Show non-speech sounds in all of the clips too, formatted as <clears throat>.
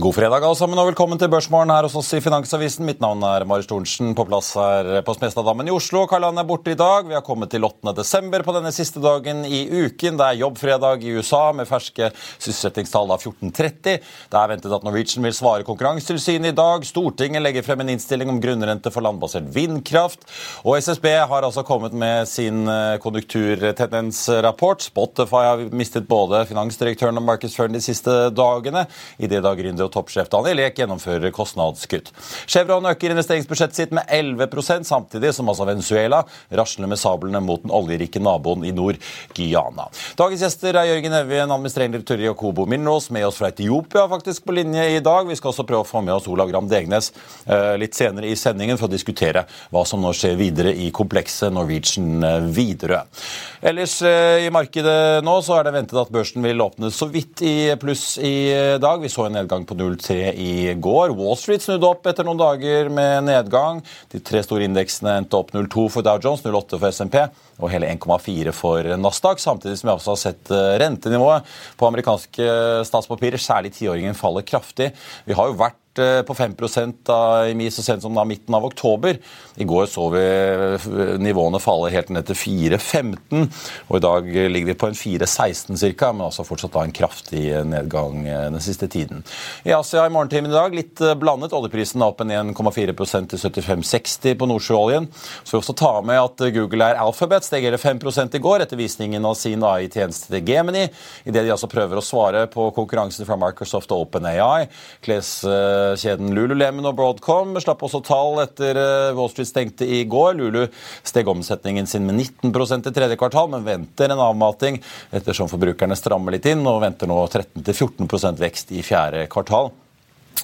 God fredag alle sammen, og velkommen til Børsmorgen her hos oss i Finansavisen. Mitt navn er Marius Thorensen, på plass her på Smestadammen i Oslo. Karl-Ann er borte i dag. Vi har kommet til 8. desember på denne siste dagen i uken. Det er jobbfredag i USA med ferske sysselsettingstall av 14.30. Det er ventet at Norwegian vil svare Konkurransetilsynet i dag. Stortinget legger frem en innstilling om grunnrente for landbasert vindkraft. Og SSB har altså kommet med sin eh, konjunkturtendensrapport. Spotify har mistet både finansdirektøren og markedsføreren de siste dagene. I det da gründer og toppsjef Daniel Ek gjennomfører kostnadskutt. Chevron øker investeringsbudsjettet sitt med 11% samtidig som altså Venezuela rasler med sablene mot den oljerike naboen i nord, Guyana. Dagens gjester er Jørgen Evjen, administrerende direktør i Okobo Minerals, med oss fra Etiopia faktisk på linje i dag. Vi skal også prøve å få med oss Olav Gram Degnes eh, litt senere i sendingen for å diskutere hva som nå skjer videre i komplekset Norwegian eh, Widerøe. Ellers eh, i markedet nå så er det ventet at børsen vil åpne så vidt i pluss i dag. Vi så en nedgang på 0,3 i går. Wall Street snudde opp etter noen dager med nedgang. De tre store indeksene endte opp 0,2 for Dow Jones, 0,8 for SMP og hele 1,4 for Nasdaq. Samtidig som vi også har sett eh, rentenivået på amerikanske statspapirer, særlig tiåringen, faller kraftig. Vi har jo vært eh, på 5 da, i så sent som da midten av oktober. I går så vi eh, nivåene falle helt ned til 4,15, og i dag ligger vi på en 4,16 ca., men altså fortsatt da en kraftig nedgang den siste tiden. I Asia i morgentimen i dag litt blandet. Oljeprisen er opp en 1,4% til 75,60 på Nordsjøoljen. Så vi også ta med at Google er Alphabet steg hele 5 i går etter visningen av sin AI-tjeneste til Gemini, idet de altså prøver å svare på konkurransen fra Microsoft og OpenAI. Kleskjeden Lululemon og Broadcom slapp også tall etter eh, Wall Street stengte i går. Lulu steg omsetningen sin med 19% i tredje kvartal, men venter en avmating ettersom forbrukerne strammer litt inn og venter nå 13-14% vekst i fjerde kvartal.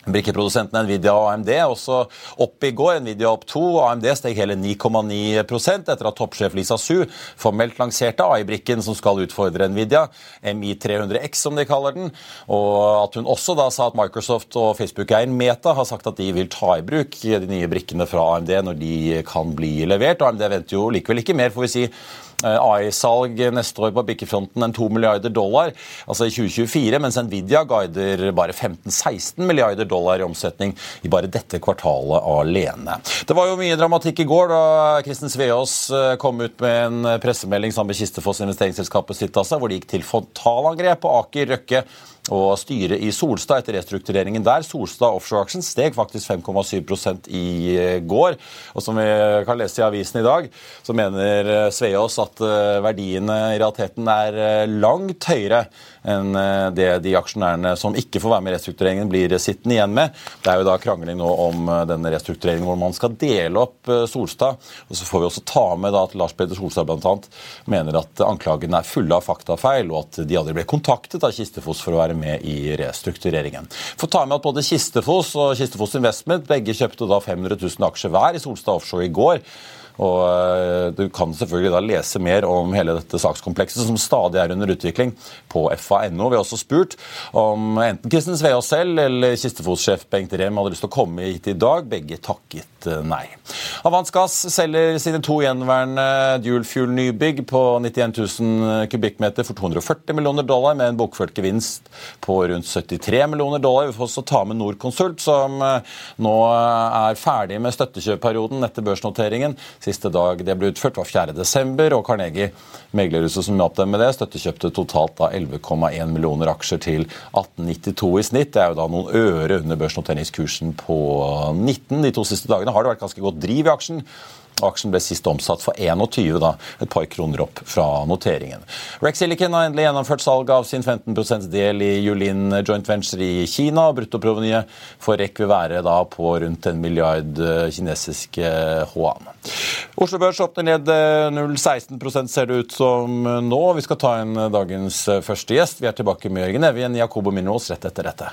Brikkeprodusentene Nvidia og AMD også opp i går. Nvidia opp 2, og AMD steg hele 9,9% etter at toppsjef Lisa Su formelt lanserte AI-brikken som skal utfordre Nvidia, MI300X som de kaller den, og at hun også da sa at Microsoft og Facebook-eieren Meta har sagt at de vil ta i bruk de nye brikkene fra AMD når de kan bli levert. AMD venter jo likevel ikke mer, får vi si, AI-salg neste år på bikkefronten enn 2 milliarder dollar, altså i 2024, mens Nvidia guider bare 15-16 milliarder dollar i omsetning i bare dette kvartalet alene. Det var jo mye dramatikk i går da Kristin Sveås eh, kom ut med en pressemelding sammen med Kistefoss investeringsselskapet sitt, altså, hvor de gikk til frontalangrep på Aker Røkke og styret i Solstad etter restruktureringen der. Solstad Offshore Action steg faktisk 5,7 i eh, går. Og som vi kan lese i avisen i dag, så mener eh, Sveås at eh, verdiene i realiteten er langt høyere enn det de aksjonærene som ikke får være med i restruktureringen, blir sittende igjen med. Det er jo da krangling nå om denne restruktureringen hvor man skal dele opp Solstad. Og så får vi også ta med da at Lars Peder Solstad bl.a. mener at anklagene er fulle av faktafeil, og at de aldri ble kontaktet av Kistefoss for å være med i restruktureringen. For ta med at Både Kistefoss og Kistefoss Investment begge kjøpte da 500 000 aksjer hver i Solstad Offshore i går. Og eh, Du kan selvfølgelig da lese mer om hele dette sakskomplekset, som stadig er under utvikling, på fa.no. Vi har også spurt om enten Kristin Sveaas selv eller Kistefos-sjef Bengt Rem hadde lyst til å komme hit i dag. Begge takket eh, nei. Avans Gass selger sine to gjenværende dual fuel-nybygg på 91 000 kubikkmeter for 240 millioner dollar, med en bokført gevinst på rundt 73 millioner dollar. Vi får også ta med Norconsult, som eh, nå er ferdig med støttekjøpperioden etter børsnoteringen. Siste dag det ble utført, var 4.12., og Carnegie meglerhuset som hjalp dem med det, støttekjøpte totalt 11,1 millioner aksjer til 1892 i snitt. Det er jo da noen øre under børsnoteringskursen på 19. De to siste dagene har det vært ganske godt driv i aksjen. Aksjen ble sist omsatt for 21, da, et par kroner opp fra noteringen. Rex Silicon har endelig gjennomført salg av sin 15% del i Julin Joint Venture i Kina. Bruttoprovenyet for REC vil være da på rundt en milliard eh, kinesiske huan. Oslo Børs åpner ned 0,16 eh, ser det ut som nå. Vi skal ta inn dagens eh, første gjest. Vi er tilbake med Jørgen Evjen, Jakobo Minos rett etter dette.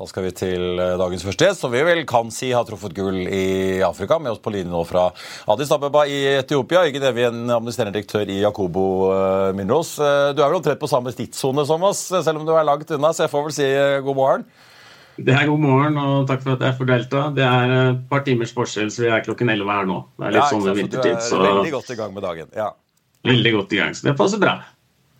Da skal vi til eh, dagens første gjest, som vi vel kan si har truffet gull i Afrika. Med oss på linje nå fra Addis Abeba i Etiopia. Jørgen Evjen, administrerende direktør i Jakobo eh, Minros. Eh, du er vel omtrent på samme tidssone som oss, selv om du er langt unna, så jeg får vel si god morgen? Det er god morgen, og takk for at jeg får delta. Det er et par timers forskjell, så vi er klokken 11 her nå. Det er litt ja, sånn vintertid. Så du er veldig godt i gang med dagen. Ja. Veldig godt i gang, så det passer bra.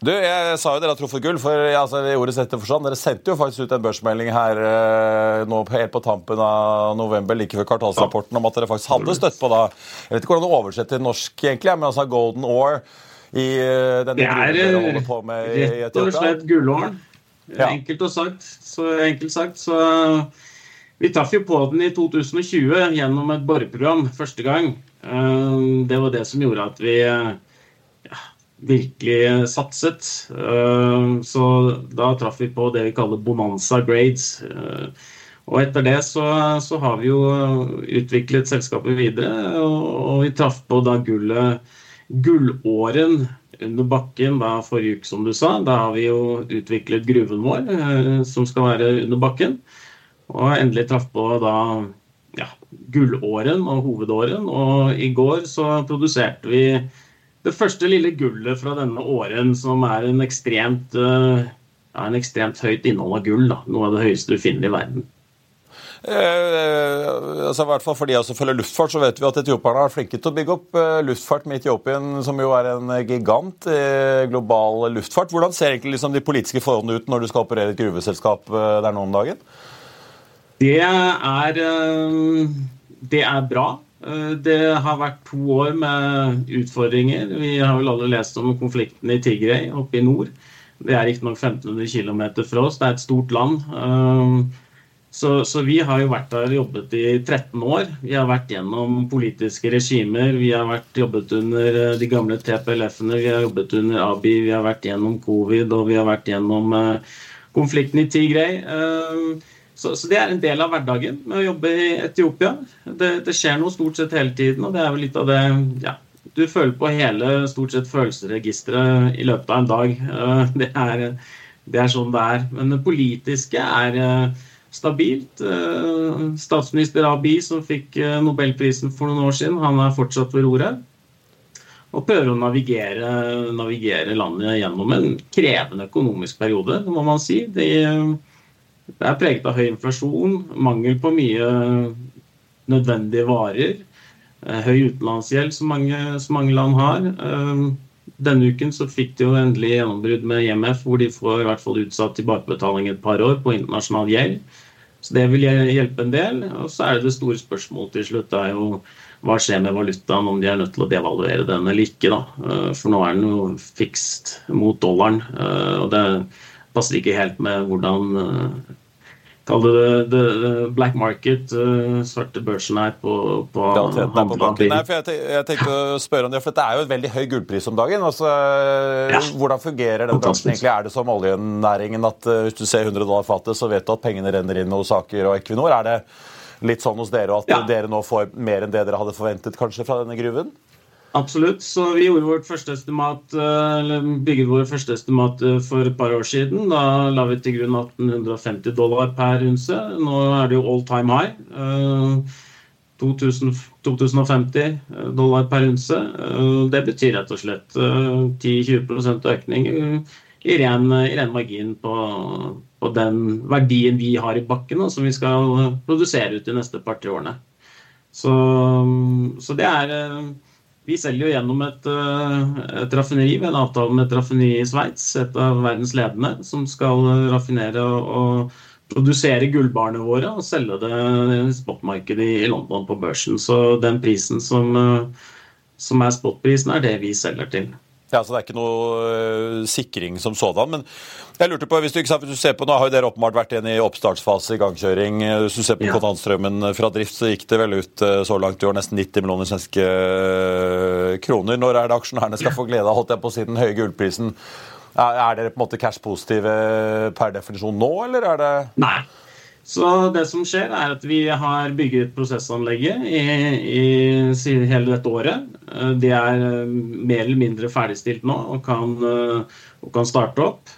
Du, jeg sa jo dere har truffet gull, for altså, i ordets rette forstand, dere sendte jo faktisk ut en børsmelding her eh, nå helt på tampen av november, like før kvartalsrapporten, om at dere faktisk hadde støtt på da Jeg vet ikke hvordan du oversetter til norsk, egentlig, men altså Golden Ore i denne Det er dere holder på med i Etiopia. Rett og slett gullåren. Ja. Enkelt og sagt. Så enkelt sagt. Så vi traff jo på den i 2020 gjennom et boreprogram første gang. Det var det som gjorde at vi virkelig satset. Eh, så da traff vi på det vi kaller bonanza grades. Eh, og etter det så, så har vi jo utviklet selskapet videre, og, vi traff på da gullet Gullåren under bakken da forrige uke, som du sa. Da har vi jo utviklet gruven vår, eh, som skal være under bakken. Og endelig traff på da ja, gullåren og hovedåren. Og i går så produserte vi det første lille gullet fra denne åren, som er en ekstremt, ja, en ekstremt høyt innhold av gull. Da. Noe av det høyeste du finner i verden. Eh, altså, i hvert fall For de som følger luftfart, så vet vi at etiopierne er flinke til å bygge opp eh, luftfart med Etiopien, som jo er en gigant i global luftfart. Hvordan ser egentlig liksom, de politiske forholdene ut når du skal operere et gruveselskap eh, der nå om dagen? Det er, eh, det er bra. Det har vært to år med utfordringer. Vi har vel alle lest om konflikten i Tigray oppe i nord. Det er riktignok 1500 km fra oss, det er et stort land. Så, så, vi har jo vært der og jobbet i 13 år. Vi har vært gjennom politiske regimer. Vi har vært, jobbet under eh, de gamle TPLF-ene, vi har jobbet under ABI, vi har vært gjennom covid og vi har vært gjennom konflikten i Tigray. Så, så, det er en del av hverdagen med å jobbe i Etiopia. Det, det, skjer noe stort sett hele tiden, og det er jo litt av det ja, Du føler på hele stort sett følelsesregisteret i løpet av en dag. Uh, det, er, det, er, sånn det er. Men det politiske er stabilt. Eh, statsminister Abiy, som fikk eh, nobelprisen for noen år siden, han er fortsatt ved roret. Og prøver å navigere, navigere, landet gjennom en krevende økonomisk periode, må man si. Det, det er preget av høy inflasjon, mangel på mye nødvendige varer. Eh, høy utenlandsgjeld, som mange, som mange land har. Denne uken så fikk de jo endelig gjennombrudd med IMF, hvor de får i hvert fall utsatt tilbakebetaling et par år på internasjonal gjeld. Så det vil hjelpe en del. Og så er det det store spørsmålet til slutt. Det er jo hva skjer med valutaen, om de er nødt til å devaluere den eller ikke. da. Eh, for nå er den jo fikst mot dollaren. Eh, og det passer ikke helt med hvordan eh, Kall det the, black market, uh, svarte børsen her på, på, på banken. Nei, for jeg, jeg, tenkte å spørre om det, for det er jo et veldig høy gullpris om dagen. Altså, ja. Hvordan fungerer den bransjen egentlig? Er det som oljenæringen at uh, hvis du ser 100 dollar fatet, så vet du at pengene renner inn hos Aker og Equinor? Er det litt sånn hos dere at ja. dere nå får mer enn det dere hadde forventet kanskje fra denne gruven? Absolutt. Så vi gjorde vårt første estimat, eh, eller bygget våre første estimat eh, for et par år siden. Da la vi til grunn 1850 dollar per unse. Nå er det jo all time high. 2050 eh, dollar per unse. Det betyr rett og slett 10-20% økning i ren, i ren margin på, på, den verdien vi har i bakken, og som vi skal produsere ut de neste par-tre årene. Så, så det er vi selger jo gjennom et, eh, et raffineri ved en avtale med et raffineri i Sveits, et av verdens ledende, som skal raffinere og, produsere gullbarene våre og selge det i spotmarkedet i London på børsen. Så den prisen som, eh, som er spotprisen, er det vi selger til. Ja, så Det er ikke noe uh, sikring som sådan. Men jeg lurte på, hvis du, hvis du ser på, Nå har jo dere åpenbart vært igjen i oppstartsfase, i gangkjøring. Hvis du ser på ja. kontantstrømmen fra drift, så gikk det vel ut uh, så langt i år nesten 90 millioner svenske kroner. Når er det aksjonærene skal få glede av holdt jeg på å si, den høye gullprisen? Er dere på en måte cash-positive per definisjon nå, eller er det Nei. Så det som skjer, er at vi har bygget prosessanlegget i, i hele dette året. Eh, det er eh, mer eller mindre ferdigstilt nå og kan, eh, og kan starte opp.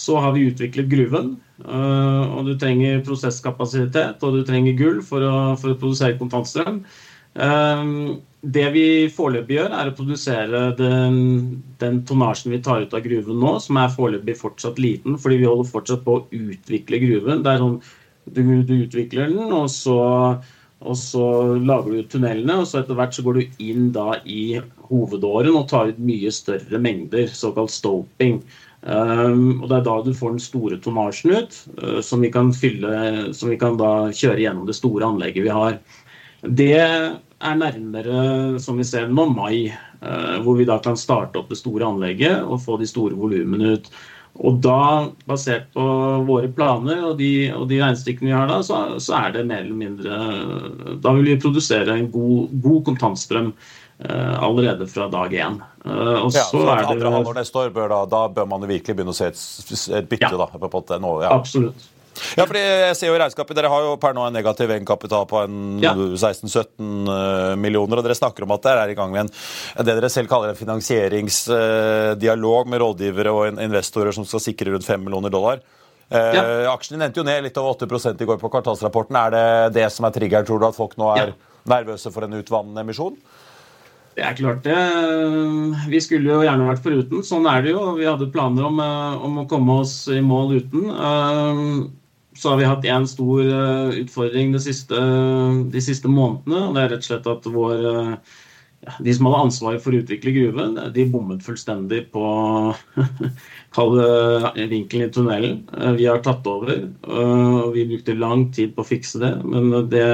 Så har vi utviklet gruven. Og du trenger prosesskapasitet og du trenger gull for å, for å produsere kontantstrøm. Det vi foreløpig gjør, er å produsere den, den, tonnasjen vi tar ut av gruven nå, som er foreløpig fortsatt liten, fordi vi holder fortsatt på å utvikle gruven. Det er sånn, du, du utvikler den, og så, og så, lager du tunnelene, og så etter hvert så går du inn da i hovedåren og tar ut mye større mengder, såkalt stoping. Um, og Det er da du får den store tonnasjen ut, uh, som vi fylle, som vi kan da kjøre gjennom det store anlegget vi har. Det er nærmere, som vi ser nå, mai. Eh, hvor vi da kan starte opp det store anlegget og få de store volumene ut. Og da, basert på våre planer og de, og de regnestykkene vi har da, så, så, er det mer eller mindre Da vil vi produsere en god, god kontantstrøm uh, allerede fra dag én. Uh, og ja, så er det halvår neste år bør da, da bør man virkelig begynne å se et, et bytte, ja. da? Nå, ja. Absolutt. Ja, fordi jeg ser jo i regnskapet, Dere har jo per nå en negativ egenkapital på en ja. 16-17 eh, millioner, og dere snakker om at dere er i gang med en, det dere selv kaller en finansieringsdialog med rådgivere og investorer som skal sikre rundt 5 millioner dollar. Eh, ja. Aksjen endte jo ned litt over 8 i går på kvartalsrapporten. Er det det som er triggeren, tror du, at folk nå er ja. nervøse for en utvannende emisjon? Det er klart det. Vi skulle jo gjerne vært foruten. Sånn er det jo. Vi hadde planer om, eh, om å komme oss i mål uten så har vi hatt én stor uh, utfordring de siste, de siste, månedene. og Det er rett og slett at vår, uh, ja, de som hadde ansvaret for å utvikle gruven, de bommet fullstendig på <laughs> vinkelen i tunnelen. Vi har tatt over, og vi brukte lang tid på å fikse det. Men det,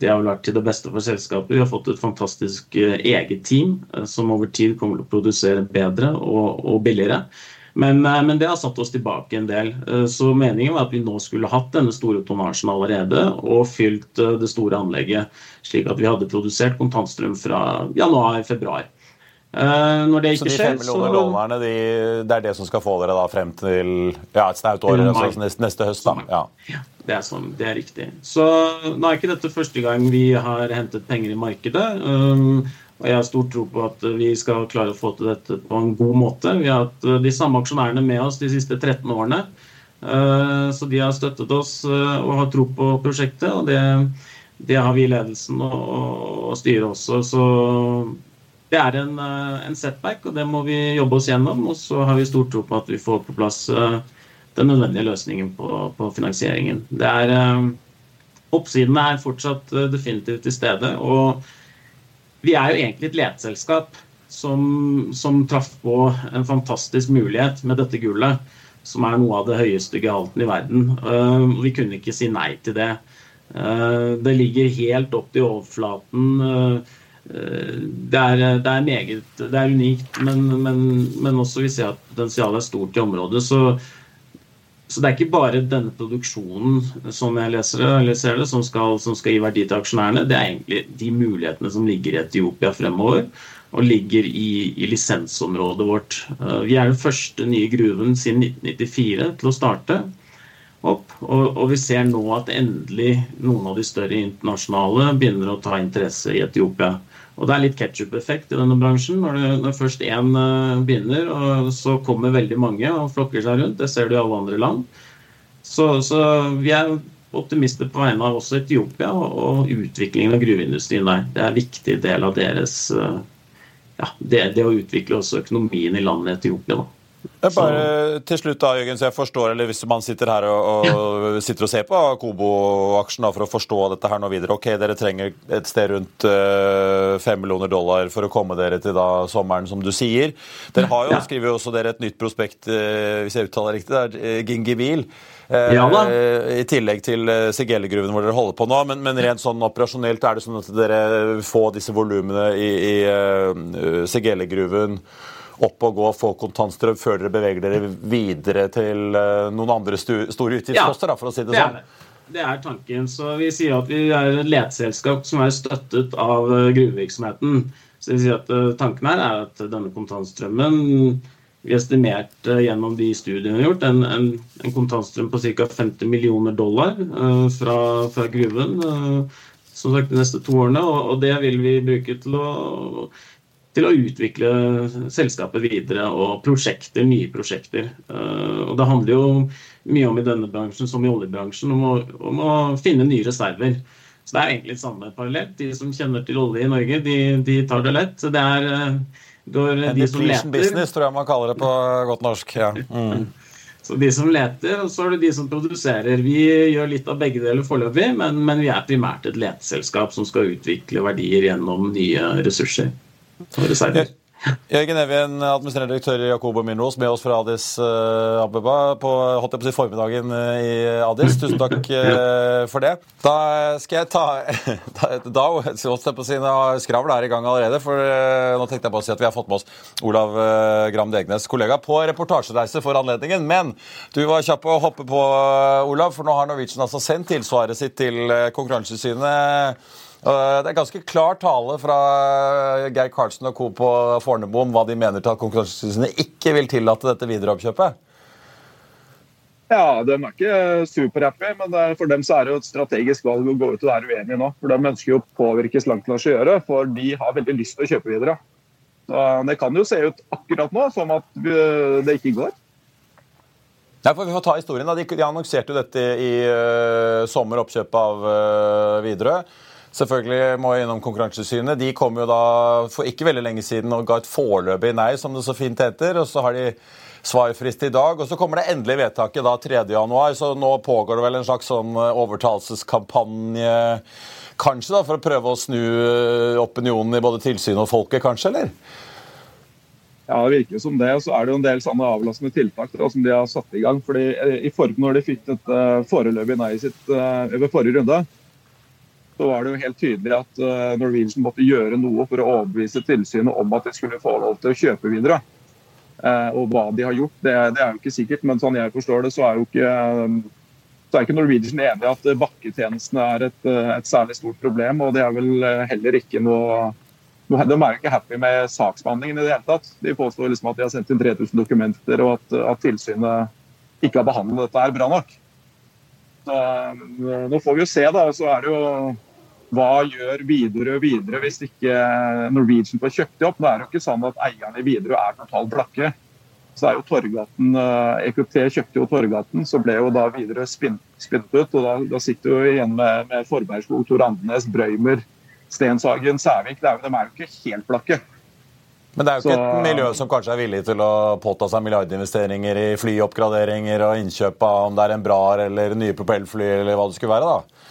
det har vært til det beste for selskapet. Vi har fått et fantastisk eget team som over tid kommer til å produsere bedre og, og billigere. Men, men, det har satt oss tilbake en del. Så meningen var at vi nå skulle hatt denne store tonnasjen allerede og fylt det store anlegget, slik at vi hadde produsert kontantstrøm fra januar-februar. Når det ikke skjer, så de fem millioner så... de, det er det som skal få dere da frem til ja, et snaut år, altså neste, neste, høst? da. Ja. ja det, er sånn, det, er riktig. Så nå er ikke dette første gang vi har hentet penger i markedet. Og jeg har stor tro på at vi skal klare å få til dette på en god måte. Vi har hatt uh, de samme aksjonærene med oss de siste 13 årene. Uh, så de har støttet oss uh, og har tro på prosjektet. Og det, det har vi i ledelsen og, og styret også. Så det er en, eh, en, setback, og det må vi jobbe oss gjennom. Og så har vi stor tro på at vi får på plass eh, den nødvendige løsningen på, på finansieringen. Det er, oppsiden er fortsatt definitivt til stede. Og vi er jo egentlig et leteselskap som, som traff på en fantastisk mulighet med dette gullet, som er noe av det høyeste gehalten i verden. Vi kunne ikke si nei til det. Det ligger helt opp til overflaten Eh, det er, det er, meget Det er unikt, men, men, men, også vi ser at potensialet er stort i området. Så, så, det er ikke bare denne produksjonen som jeg leser eller ser det, som skal, som skal, gi verdi til aksjonærene. Det er egentlig de mulighetene som ligger i Etiopia fremover, og ligger i, i lisensområdet vårt. Eh, vi er den første nye gruven siden 1994 til å starte opp. Og, og, vi ser nå at endelig noen av de større internasjonale begynner å ta interesse i Etiopia. Og det er litt ketsjup-effekt i denne bransjen. Når, det, når først én uh, begynner, så kommer veldig mange og flokker seg rundt. Det ser du i alle andre land. Så, så vi er optimister på vegne av også Etiopia og, utviklingen av gruveindustrien der. Det er en viktig del av deres uh, ja, det, det, å utvikle også økonomien i landet Etiopia. da. Bare til slutt da, Jørgen, så jeg forstår, eller Hvis man sitter her og, og <laughs> sitter og ser på Kobo-aksjen for å forstå dette her nå videre Ok, dere trenger et sted rundt eh, fem uh, millioner dollar for å komme dere til da sommeren, som du sier. Dere har jo, ja. skriver jo også dere et nytt prospekt, uh, hvis jeg uttaler riktig, det er uh, Gingibil. Ja, I tillegg til Segele-gruven hvor dere holder på nå. Men, men, rent sånn operasjonelt er det sånn at dere får disse volumene i, i Segele-gruven opp og gå og få kontantstrøm før dere beveger dere videre til eh, noen andre store utgiftsposter, ja, for å si det, sånn? Det. det er tanken. Så Vi sier at vi er et leteselskap som er støttet av eh, gruvevirksomheten. Så vi sier at eh, Tanken her er at denne kontantstrømmen vi estimerte gjennom de studiene vi har gjort, en, en, en kontantstrøm på ca. 50 millioner dollar uh, fra, fra, gruven uh, som sagt de neste to årene. Og, og, det vil vi bruke til å til å utvikle selskapet videre og prosjekter, nye prosjekter. Eh, og Det handler jo mye om i denne bransjen som i oljebransjen, om å, om å finne nye reserver. Så Det er egentlig samme parallelt. De som kjenner til olje i Norge, de, de tar det lett. Det er eh, går de som leter business, tror jeg man kaller det på godt norsk. ja. Mm. <laughs> Så de som leter, og så er det de som produserer. Vi gjør litt av begge deler foreløpig, men, men vi er primært et leteselskap som skal utvikle verdier gjennom nye ressurser. Jørgen Evjen, administrerende direktør i Jakobo Minros, med oss fra Addis uh, Abeba på, holdt jeg på å si, formiddagen uh, i Addis. Tusen takk uh, <laughs> for det. Da skal jeg ta <laughs> Da, da holdt jeg på å si, Skravl er i gang allerede. For nå tenkte jeg på å si at vi har fått med oss Olav Gram Degnes, kollega, på reportasjereise for anledningen. Men du var kjapp å hoppe på, Olav, for nå har Norwegian altså sendt tilsvaret sitt til Konkurransetilsynet det er ganske klar tale fra Geir Karlsen og co. på Fornebu om hva de mener til at Konkurransetilsynet ikke vil tillate dette videreoppkjøpet. Ja, de er ikke superhappy, men for dem så er det jo et strategisk valg å gå ut og være uenige nå. For De ønsker jo å langt å gjøre, for de har veldig lyst til å kjøpe videre. Så Det kan jo se ut akkurat nå som at det ikke går. Ja, for Vi får ta historien. da. De, annonserte jo dette i uh, sommer, oppkjøpet av uh, Widerøe. Selvfølgelig må jeg innom Konkurransetilsynet. De kom jo da for ikke veldig lenge siden og ga et foreløpig nei, som det så fint heter. og så har de svarfrist i dag, og så kommer det endelige vedtaket da 3.1, så nå pågår det vel en slags sånn eh, overtalelseskampanje, kanskje, da, for å prøve å snu eh, opinionen i både tilsynet og folket, kanskje, eller? Ja, det virker som det. Og så er det jo en del sånne avlastende tiltak da, som de har satt i gang. fordi eh, i form Når de fikk et foreløpige nei sitt ved forrige runde, så var det jo helt tydelig at Norwegian måtte gjøre noe for å overbevise tilsynet om at de skulle få lov til å kjøpe videre. Og hva de har gjort, det, det er jo ikke sikkert, men sånn jeg forstår det, så er jo ikke så er ikke Norwegian enig i at bakketjenestene er et, et, særlig stort problem. Og det er vel heller ikke noe de er jo ikke happy med saksbehandlingen i det hele tatt. De påstår liksom at de har sendt inn 3000 dokumenter, og at, at tilsynet ikke har behandlet dette her bra nok. Eh, nå får vi jo se, da. Så er det jo hva gjør Widerøe videre hvis ikke Norwegian får kjøpt det opp? Nå er det jo ikke sånn at eierne i Widerøe er totalt blakke. Så er jo Torgaten, EQT eh, e kjøpte jo Torgaten, så ble jo da Widerøe spinnet ut. og Da, da sitter du igjen med, med Forbergskog, Tor Andenes, Brøymer, Stenshagen, Sævik. de er jo ikke helt blakke. Men det er jo ikke så, et miljø som kanskje er villig til å påta seg milliardinvesteringer i flyoppgraderinger og innkjøp av om det er en Brar eller nye propellfly eller hva det skulle være, da?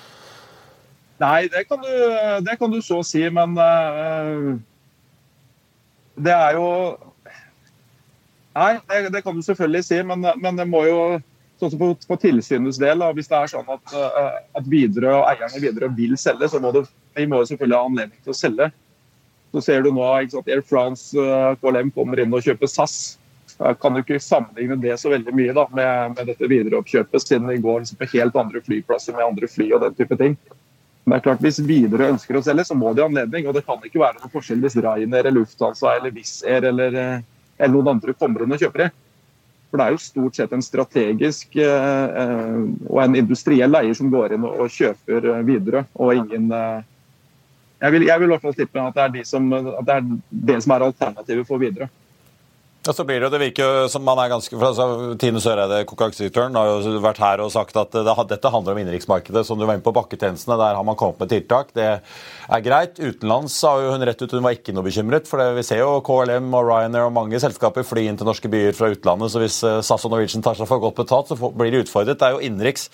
Nei, det kan du, det kan du så si, men uh, det er jo Nei, det, det, kan du selvfølgelig si, men, men det må jo sånn som på, på tilsynets del, da, Hvis det er sånn at, uh, at Widerøe og eierne i Widerøe vil selge, så må det de må jo selvfølgelig ha anledning til å selge. Så ser du nå at Air France eh, KLM kommer inn og kjøper SAS. Jeg kan jo ikke sammenligne det så veldig mye da, med, med dette videreoppkjøpet, siden de går liksom på helt andre flyplasser med andre fly og den type ting. Men det er klart, Hvis Widerøe ønsker å selge, så må de ha anledning. og Det kan ikke være noen forskjell hvis Ryanair, Lufthansa eller Wizz Air eller, eh, eller, noen andre kommer inn og kjøper det. For Det er jo stort sett en strategisk eh, og en industriell eier som går inn og, og kjøper Widerøe, og ingen eh, jeg vil, jeg vil i hvert fall tippe at det er, de som, at det, er det som er alternativet for videre. Ja, så blir Det det virker som man er ganske, altså, Tine Søreide, konkurransedirektøren, har jo vært her og sagt at det, dette handler om innenriksmarkedet. Som du var inne på bakketjenestene, der har man kommet med tiltak. Det er greit. Utenlands sa hun rett ut hun var ikke noe bekymret. For det, vi ser jo KLM og Ryanair og mange selskaper fly inn til norske byer fra utlandet. Så hvis eh, SAS og Norwegian tar seg for godt betalt, så blir de utfordret. Det er jo innenriks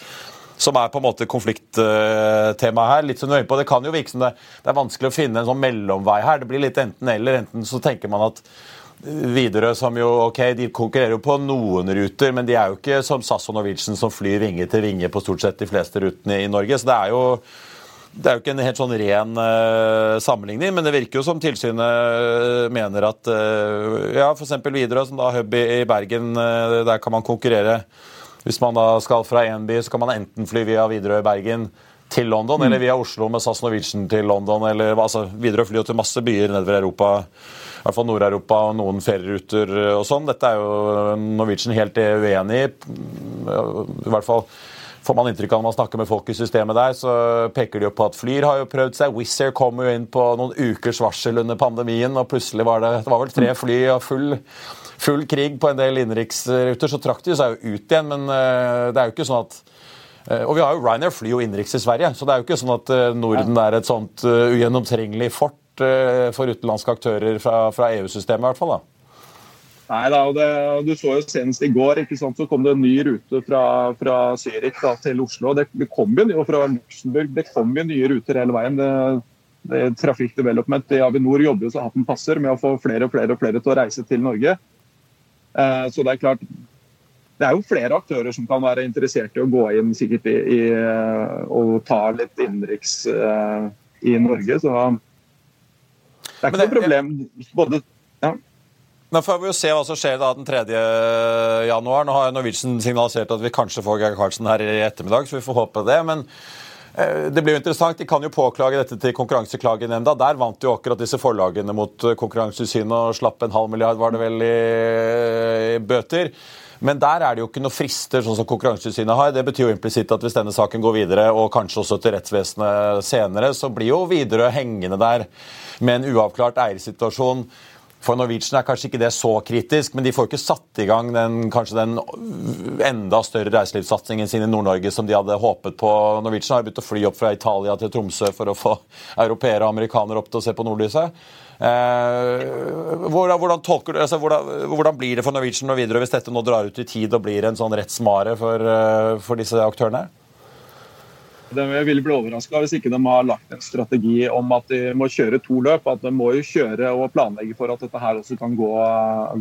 som er på en måte konflikttemaet her. Litt som du er inne på, Det kan jo virke som det, det, er vanskelig å finne en sånn mellomvei her. Det blir litt enten-eller. Enten så tenker man at Widerøe, som jo ok, de konkurrerer jo på noen ruter, men de er jo ikke som SAS og Norwegian som flyr vinge til vinge på stort sett de fleste rutene i Norge. Så det er jo det er jo ikke en helt sånn ren uh, sammenligning, men det virker jo som tilsynet mener at uh, ja, f.eks. Widerøe, som da hub i, Bergen, uh, der kan man konkurrere hvis man da skal fra én by, så kan man enten fly via Widerøe i Bergen til London, mm. eller via Oslo med SAS Norwegian til London. eller altså, Widerøe flyr jo til masse byer nedover Europa, i hvert fall Nord-Europa og noen ferieruter og sånn. Dette er jo Norwegian helt uenig i. I hvert fall får man inntrykk av når man snakker med folk i systemet der, så peker de jo på at Flyr har jo prøvd seg. Wizz Air kom jo inn på noen ukers varsel under pandemien, og plutselig var det, det var vel tre fly og full full krig på en del innenriksruter, så trakk de seg jo ut igjen. Men eh, det er jo ikke sånn at eh, og vi har jo Ryanair flyr jo innenriks i Sverige, så det er jo ikke sånn at eh, Norden er et sånt ugjennomtrengelig fort for utenlandske aktører fra, fra EU-systemet, i hvert fall. da. Nei da, og det, Du så jo senest i går ikke sant, så kom det en ny rute fra, fra Zürich til Oslo. Det, det kom jo fra Luxembourg, det kom jo nye ruter hele veien. Det, det Trafikk Development i Avinor jobber jo så hatten passer med å få flere og flere og flere til å reise til Norge. Eh, så det er klart det er jo flere aktører som kan være interessert i å gå inn sikkert i, i og eh, ta litt innenriks uh, i Norge. Så det er ikke det, noe problem. Både, ja. Nå får vi jo se hva som skjer da den 3. januar. Nå har Norwegian signalisert at vi kanskje får Geir Karlsen her i ettermiddag, så vi får håpe det. men det blir jo interessant. De kan jo påklage dette til Konkurranseklagenemnda. Der vant jo akkurat disse forlagene mot eh, Konkurransetilsynet og slapp en halv milliard, var det vel, i, bøter. Men der er det jo ikke noe frister, sånn som Konkurransetilsynet har. Det betyr jo implisitt at hvis denne saken går videre, og kanskje også til rettsvesenet senere, så blir jo Widerøe hengende der med en uavklart eiersituasjon. For Norwegian er kanskje ikke det så kritisk, men de får ikke satt i gang den, kanskje den enda større reiselivssatsingen sin i Nord-Norge som de hadde håpet på. Norwegian har begynt å fly opp fra Italia til Tromsø for å få europeere og amerikanere opp til å se på nordlyset. Eh, hvordan, hvordan, tolker, altså, hvordan, hvordan, blir det for Norwegian og videre hvis dette nå drar ut i tid og blir en sånn rettsmare for, eh, for disse aktørene? Jeg ville bli overraska hvis ikke de har lagt en strategi om at de må kjøre to løp. At de må jo kjøre og planlegge for at dette her også kan gå,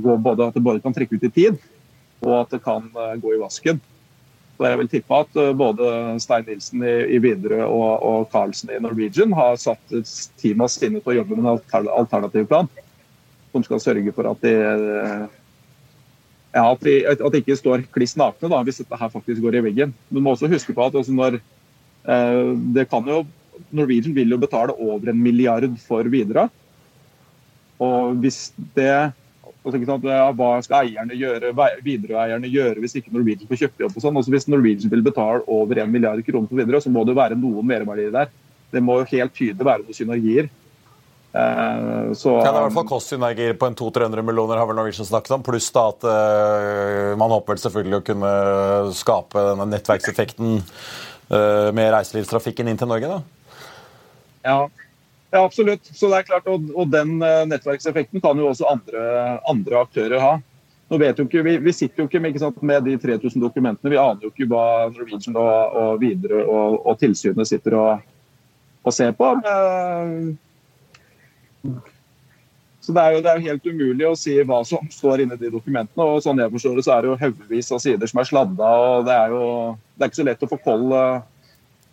gå både, at det både kan trekke ut i tid, og at det kan eh, gå i vasken. Så jeg vil tippe at både Stein Nilsen i, i Widerøe og, og Carlsen i Norwegian har satt teama sine til å jobbe med en alternativ plan som skal sørge for at de ja, at, de, at de ikke står kliss nakne hvis dette her faktisk går i veggen. Du må også huske på at når, eh, det kan jo, Norwegian vil jo betale over en milliard for Widerøe. Og hvis det Hva skal eierne gjøre, Widerøe-eierne gjøre hvis ikke Norwegian får kjøpejobb og sånn? Altså Hvis Norwegian vil betale over en milliard kroner for Widerøe, så må det være noen merverdier der. Det må jo helt tydelig være noen synergier. Uh, så, ja, det er i hvert fall kostsynergier på en 200-300 millioner har vel Norwegian snakket om. Pluss da at uh, man håper selvfølgelig å kunne skape denne nettverkseffekten med reiselivstrafikken inn til Norge, da. Ja, ja, absolutt. Så det er klart, Og, og den nettverkseffekten kan jo også andre, andre aktører ha. Nå vet jo ikke, Vi, vi sitter jo ikke med, ikke sant, med de 3000 dokumentene. Vi aner jo ikke hva Norwegian og, og videre og, og tilsynet sitter og, og ser på. Men, så det er, jo, det er, jo, helt umulig å si hva som står inni de dokumentene. og sånn jeg forstår det, så er det jo haugevis av sider som er sladda. og Det er jo det er ikke så lett å få koll,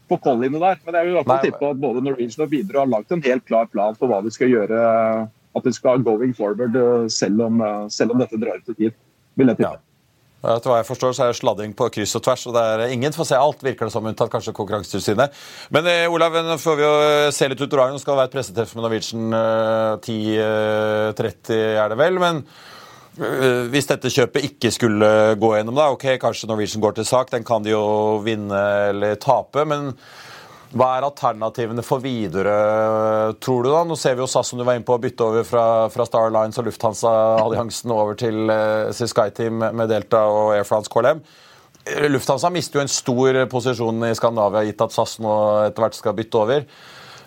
få koll inni der. Men jeg vil i hvert fall tippe at både Norwegian og Widerøe har lagt en helt klar plan for hva de skal gjøre. At de skal going forward, selv om, selv om dette drar ut i tid. vil jeg tippe. Ja. Etter hva jeg forstår, så er det sladding på kryss og tvers. og det er Ingen får se alt, virker det som, unntatt kanskje Konkurransetilsynet. Men eh, Olav, nå får vi jo eh, se litt ut. Nå skal det være et pressetreff med Norwegian eh, 10.30, eh, er det vel. Men eh, hvis dette kjøpet ikke skulle gå gjennom, da, ok, kanskje Norwegian går til sak. Den kan de jo vinne eller tape. men hva er alternativene for Widerøe, tror du? da? Nå ser vi jo SAS som du var inne på, bytte over fra, fra Star Alliance og Lufthansa-alliansen over til uh, SkyTeam med Delta og Air France KLM. Lufthansa mister jo en stor posisjon i Skandinavia, gitt at SAS nå etter hvert skal bytte over.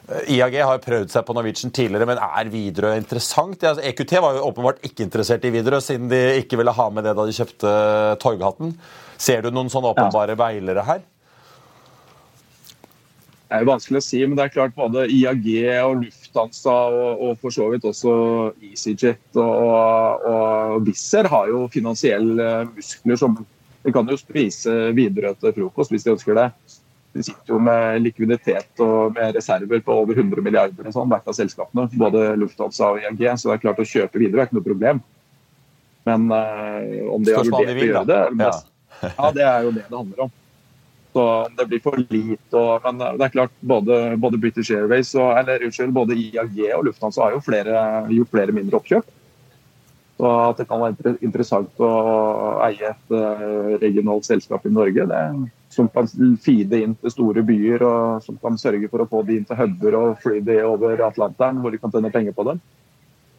Eh, IAG har prøvd seg på Norwegian tidligere, men er Widerøe interessant? Ja, EQT var jo åpenbart ikke interessert i Widerøe, siden de ikke ville ha med det da de kjøpte Torghatten. Ser du noen sånne åpenbare ja. veilere her? Det er jo vanskelig å si, men det er klart både IAG og Lufthansa og, og for så vidt også EasyJet og, og Wizz har jo finansielle muskler som De kan jo spise videre til frokost hvis de ønsker det. De sitter jo med likviditet og med reserver på over 100 milliarder og sånn, hvert av selskapene. Både Lufthansa og IAG. Så det er klart å kjøpe videre er ikke noe problem. Men uh, om de har vurdert å gjøre det, ja. ja, det er jo det det handler om. Så om det blir for lite og, Men det er klart, både, både British Airways og eller unnskyld, både IAG og Lufthansa har jo flere, gjort flere mindre oppkjøp. Så at det kan være interessant å eie et uh, regionalt selskap i Norge, det, som kan feede inn til store byer og som kan sørge for å få de inn til huber og fly de over Atlanteren, hvor de kan tjene penger på dem.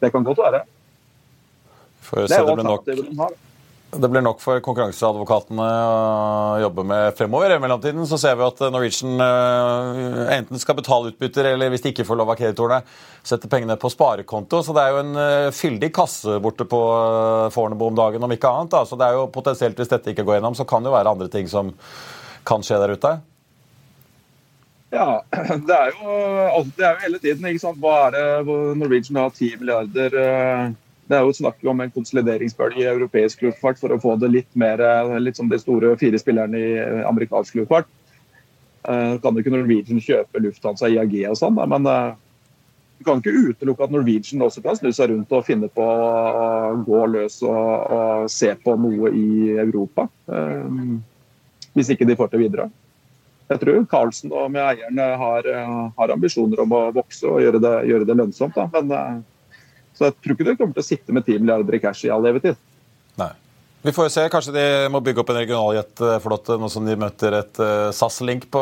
Det kan godt være. det er jo det de har. Det blir nok for konkurranseadvokatene å jobbe med fremover. I mellomtiden så ser vi at Norwegian uh, enten skal betale utbytter, eller hvis de ikke får lov av kreditorene, sette pengene på sparekonto. Så det er jo en uh, fyldig kasse borte på uh, Fornebu om dagen, om ikke annet. Da. Så det er jo potensielt, hvis dette ikke går gjennom, så kan det jo være andre ting som kan skje der ute. Ja, <clears throat> det er jo, det er jo hele tiden. ikke sant? Hva er det Norwegian har 10 milliarder det er jo snakk om en konsolideringsbølge i europeisk luftfart for å få det litt mer eh, litt som de store fire spillerne i eh, amerikansk luftfart. Uh, kan jo ikke Norwegian kjøpe Lufthansa, IAG og sånn, men du kan ikke utelukke at Norwegian også kan snu seg rundt og finne på å gå løs og, og se på noe i Europa. Hvis ikke de får til videre. Jeg tror Carlsen og med eierne har, har, ambisjoner om å vokse og gjøre det, gjøre det lønnsomt. Da. Men så jeg tror ikke du kommer til å sitte med 10 milliarder i cash i all levetid. Nei. Vi får jo se. Kanskje de må bygge opp en regionaljetflåte nå som de møter et uh, SAS-link på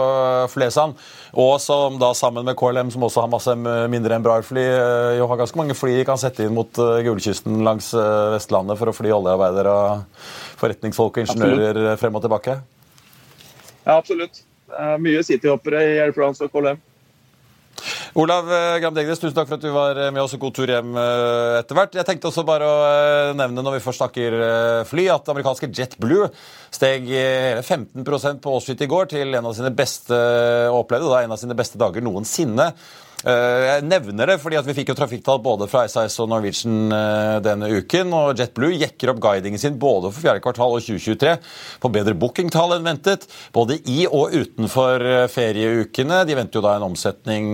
Flesland. Og som da sammen med KLM, som også har masse mindre enn Brar-fly, uh, jo har ganske mange fly de kan sette inn mot gulkysten langs Vestlandet for å fly oljearbeidere og forretningsfolk og ingeniører absolutt. frem og tilbake. Ja, absolutt. mye City-hoppere i Air France og KLM. Olav eh, Gram Degnes, tusen takk for at du var med oss og god tur hjem eh, etter hvert. Jeg tenkte også bare å eh, nevne når vi først snakker fly, at amerikanske JetBlue steg hele 15% på årsskiftet i går til en av sine beste opplevde da, en av sine beste dager noensinne. Eh, jeg nevner det fordi at vi fikk jo trafikktall både fra SAS og Norwegian eh, denne uken. og JetBlue jekker opp guidingen sin både for fjerde kvartal og 2023 på bedre bookingtall enn ventet. Både i og utenfor eh, ferieukene. De venter jo da en omsetning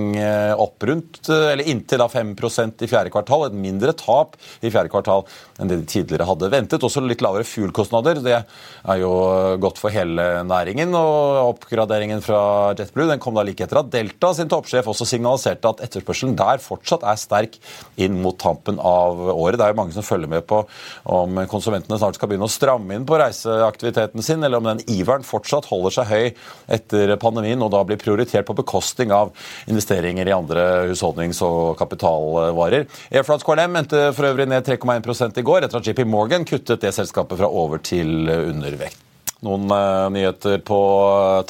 opp rundt, eller inntil da 5% i fjerde kvartal. Et mindre tap i fjerde kvartal enn det de tidligere hadde ventet. Også litt lavere fuel-kostnader. Det er jo godt for hele næringen. og Oppgraderingen fra JetBlue den kom da like etter at Delta sin toppsjef også signaliserte signaliserte at etterspørselen der fortsatt er sterk inn mot tampen av året. Det er jo mange som følger med på om konsumentene snart skal begynne å stramme inn på reiseaktiviteten sin, eller om den iveren fortsatt holder seg høy etter pandemien og da blir prioritert på bekostning av investeringer i andre husholdnings- og kapitalvarer. Airflats KLM endte for øvrig ned 3,1% i går etter at JP Morgan kuttet det selskapet fra over til undervekt noen uh, nyheter på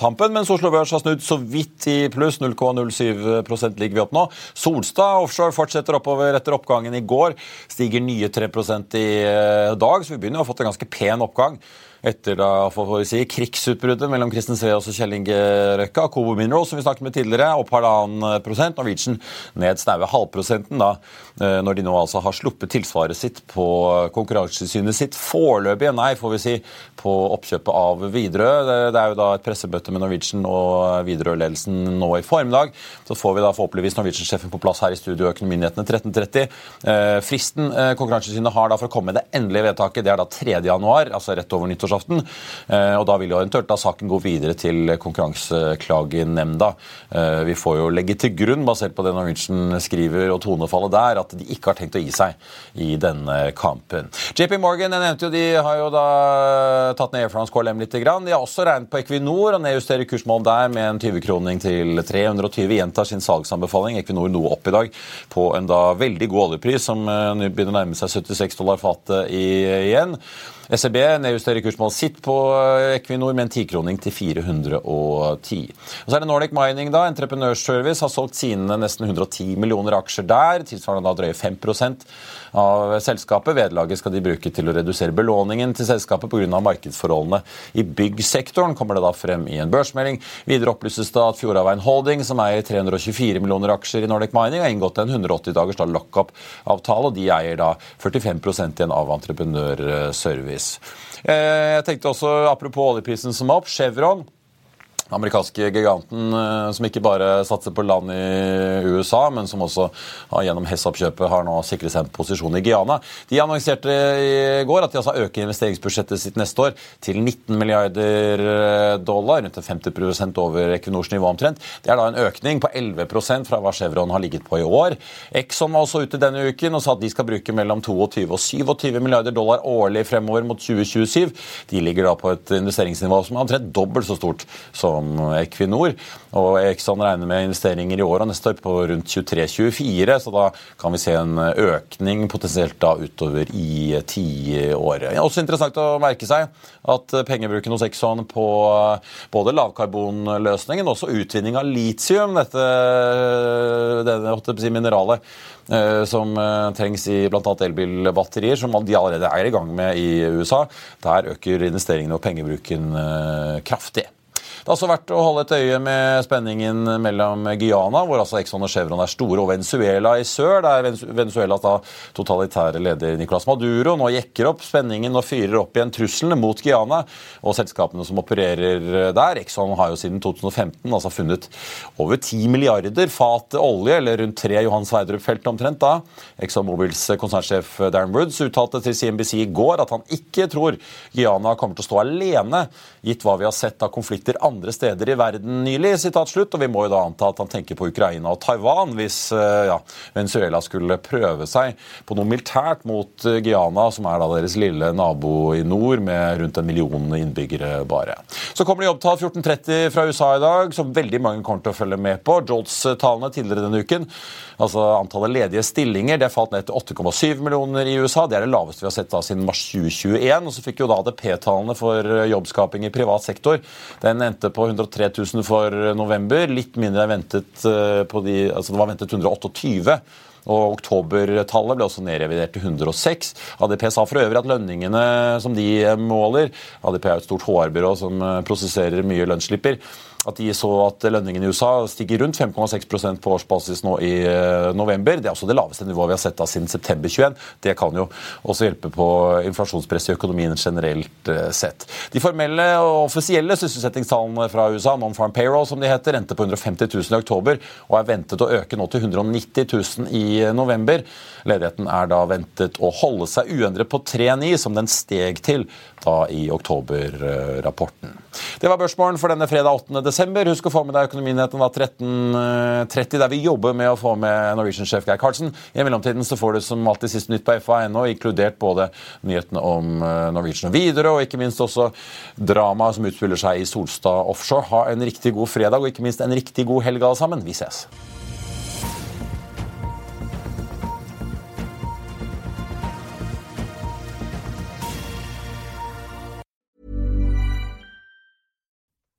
tampen, mens Oslo Børs har snudd så vidt i pluss. 0,07 ligger vi opp nå. Solstad offshore fortsetter oppover etter oppgangen i går. Stiger nye 3% i uh, dag, så vi begynner å ha fått en ganske pen oppgang etter da, for å si, krigsutbruddet mellom Kristen Sve og Kjell Inge Røkke. Akobo Minerals, som vi snakket med tidligere, opp halvannen prosent. Norwegian ned snaue halvprosenten, da, eh, når de nå altså har sluppet tilsvaret sitt på Konkurransetilsynet sitt foreløpige nei, får vi si, på oppkjøpet av Widerøe. Det er jo da et pressebøtte med Norwegian og Widerøe-ledelsen nå i formiddag. Så får vi da forhåpentligvis Norwegian-sjefen på plass her i studio Økonominyhetene 13.30. Eh, fristen eh, Konkurransetilsynet har da for å komme med det endelige vedtaket, det er da 3. januar, altså rett over nyttårsaften nyttårsaften. Eh, og Da vil jo eventuelt da saken gå videre til Konkurranseklagenemnda. Eh, vi får jo legge til grunn, basert på det Norwegian skriver og tonefallet der, at de ikke har tenkt å gi seg i denne kampen. JP Morgan jeg nevnte jo, de har jo da tatt ned Air France KLM litt. De har også regnet på Equinor og nedjusterer kursmål der med en 20-kroning til 320. Gjentar sin salgsanbefaling. Equinor noe opp i dag på en da veldig god oljepris, som eh, begynner å nærme seg 76 dollar fatet igjen. SEB nedjusterer kursmålet sitt på eh, Equinor med en tikroning til 410. Og så er det Nordic Mining, da. Entreprenørservice har solgt sine nesten 110 millioner aksjer der, tilsvarende da drøye 5 av selskapet. Vederlaget skal de bruke til å redusere belåningen til selskapet pga. markedsforholdene i byggsektoren, kommer det da frem i en børsmelding. Videre opplyses det at Fjordaveien Holding, som eier 324 millioner aksjer i Nordic Mining, har inngått en 180 dagers lockup-avtale, og de eier da 45% igjen av Entreprenørservice. Eh, jeg tenkte også, Apropos oljeprisen som er opp, Chevron amerikanske giganten eh, som ikke bare satser på land i USA, men som også gjennom Hess-oppkjøpet har nå sikret seg en posisjon i Guyana. De annonserte i går at de altså øker investeringsbudsjettet sitt neste år til 19 milliarder eh, dollar, rundt 50 over Equinors nivå omtrent. Det er da en økning på 11% fra hva Chevron har ligget på i år. Exxon var også ute denne uken og sa at de skal bruke mellom 22 og 27 milliarder dollar årlig fremover mot 2027. De ligger da på et investeringsnivå som er omtrent dobbelt så stort som som Equinor. Og Exxon regner med investeringer i år og neste år på rundt 23-24, så da kan vi se en økning potensielt da utover i tiåret. Er også interessant å merke seg at pengebruken hos Exxon på både lavkarbonløsningen og også utvinning av litium, dette, dette mineralet eh, som eh, trengs i bl.a. elbilbatterier, som de allerede er i gang med i USA. Der øker investeringene og pengebruken eh, kraftig. Det er også verdt å holde et øye med spenningen mellom Guyana, hvor altså Exxon og Chevron er store, og Venezuela i sør, der Venezuelas da totalitære leder Nicolas Maduro nå jekker opp spenningen og fyrer opp igjen truslene mot Guyana og selskapene som opererer der. Exxon har jo siden 2015 altså funnet over 10 milliarder fat olje, eller rundt tre Johan Sverdrup-felt omtrent da. Exxon Mobils konsernsjef Darren Woods uttalte til CNBC i går at han ikke tror Guyana kommer til å stå alene, gitt hva vi har sett av konflikter andre andre steder i verden nylig. slutt, og Vi må jo da anta at han tenker på Ukraina og Taiwan hvis eh, ja, Venezuela skulle prøve seg på noe militært mot eh, Guyana, som er da deres lille nabo i nord med rundt en million innbyggere bare. Så kommer det jobbtall 14.30 fra USA i dag, som veldig mange kommer til å følge med på. Jolts-talene tidligere denne uken, altså antallet ledige stillinger, det falt ned til 8,7 millioner i USA. Det er det laveste vi har sett da siden mars 2021. Og så fikk jo da ADP-tallene for jobbskaping i privat sektor. Den endte ventet på 103 000 for november. Litt mindre enn ventet eh, på de Altså det var ventet 128. Og Oktobertallet ble også nedrevidert til 106. ADP sa for øvrig at lønningene som de måler ADP er et stort HR-byrå som eh, prosesserer mye lønnsslipper. At de så at lønningene i USA stiger rundt 5,6% på årsbasis nå i eh, november. Det er også det laveste nivået vi har sett da siden september 21. Det kan jo også hjelpe på inflasjonspresset i økonomien generelt eh, sett. De formelle og offisielle sysselsettingstallene fra USA, non-farm payroll som de heter, endte på 150 000 i oktober og er ventet å øke nå til 190 000 i november. Ledigheten er da ventet å holde seg uendret på 3,9, som den steg til da i oktober-rapporten. Det var børsmålen for denne fredag 8. desember. Husk å få med deg Økonominyheten 13.30, der vi jobber med å få med Norwegian-sjef Geir Karlsen. I mellomtiden så får du som alltid siste nytt på FA.no, inkludert både nyhetene om eh, Norwegian og Widerøe, og ikke minst også dramaet som utspiller seg i Solstad offshore. Ha en riktig god fredag, og ikke minst en riktig god helg alle sammen. Vi ses.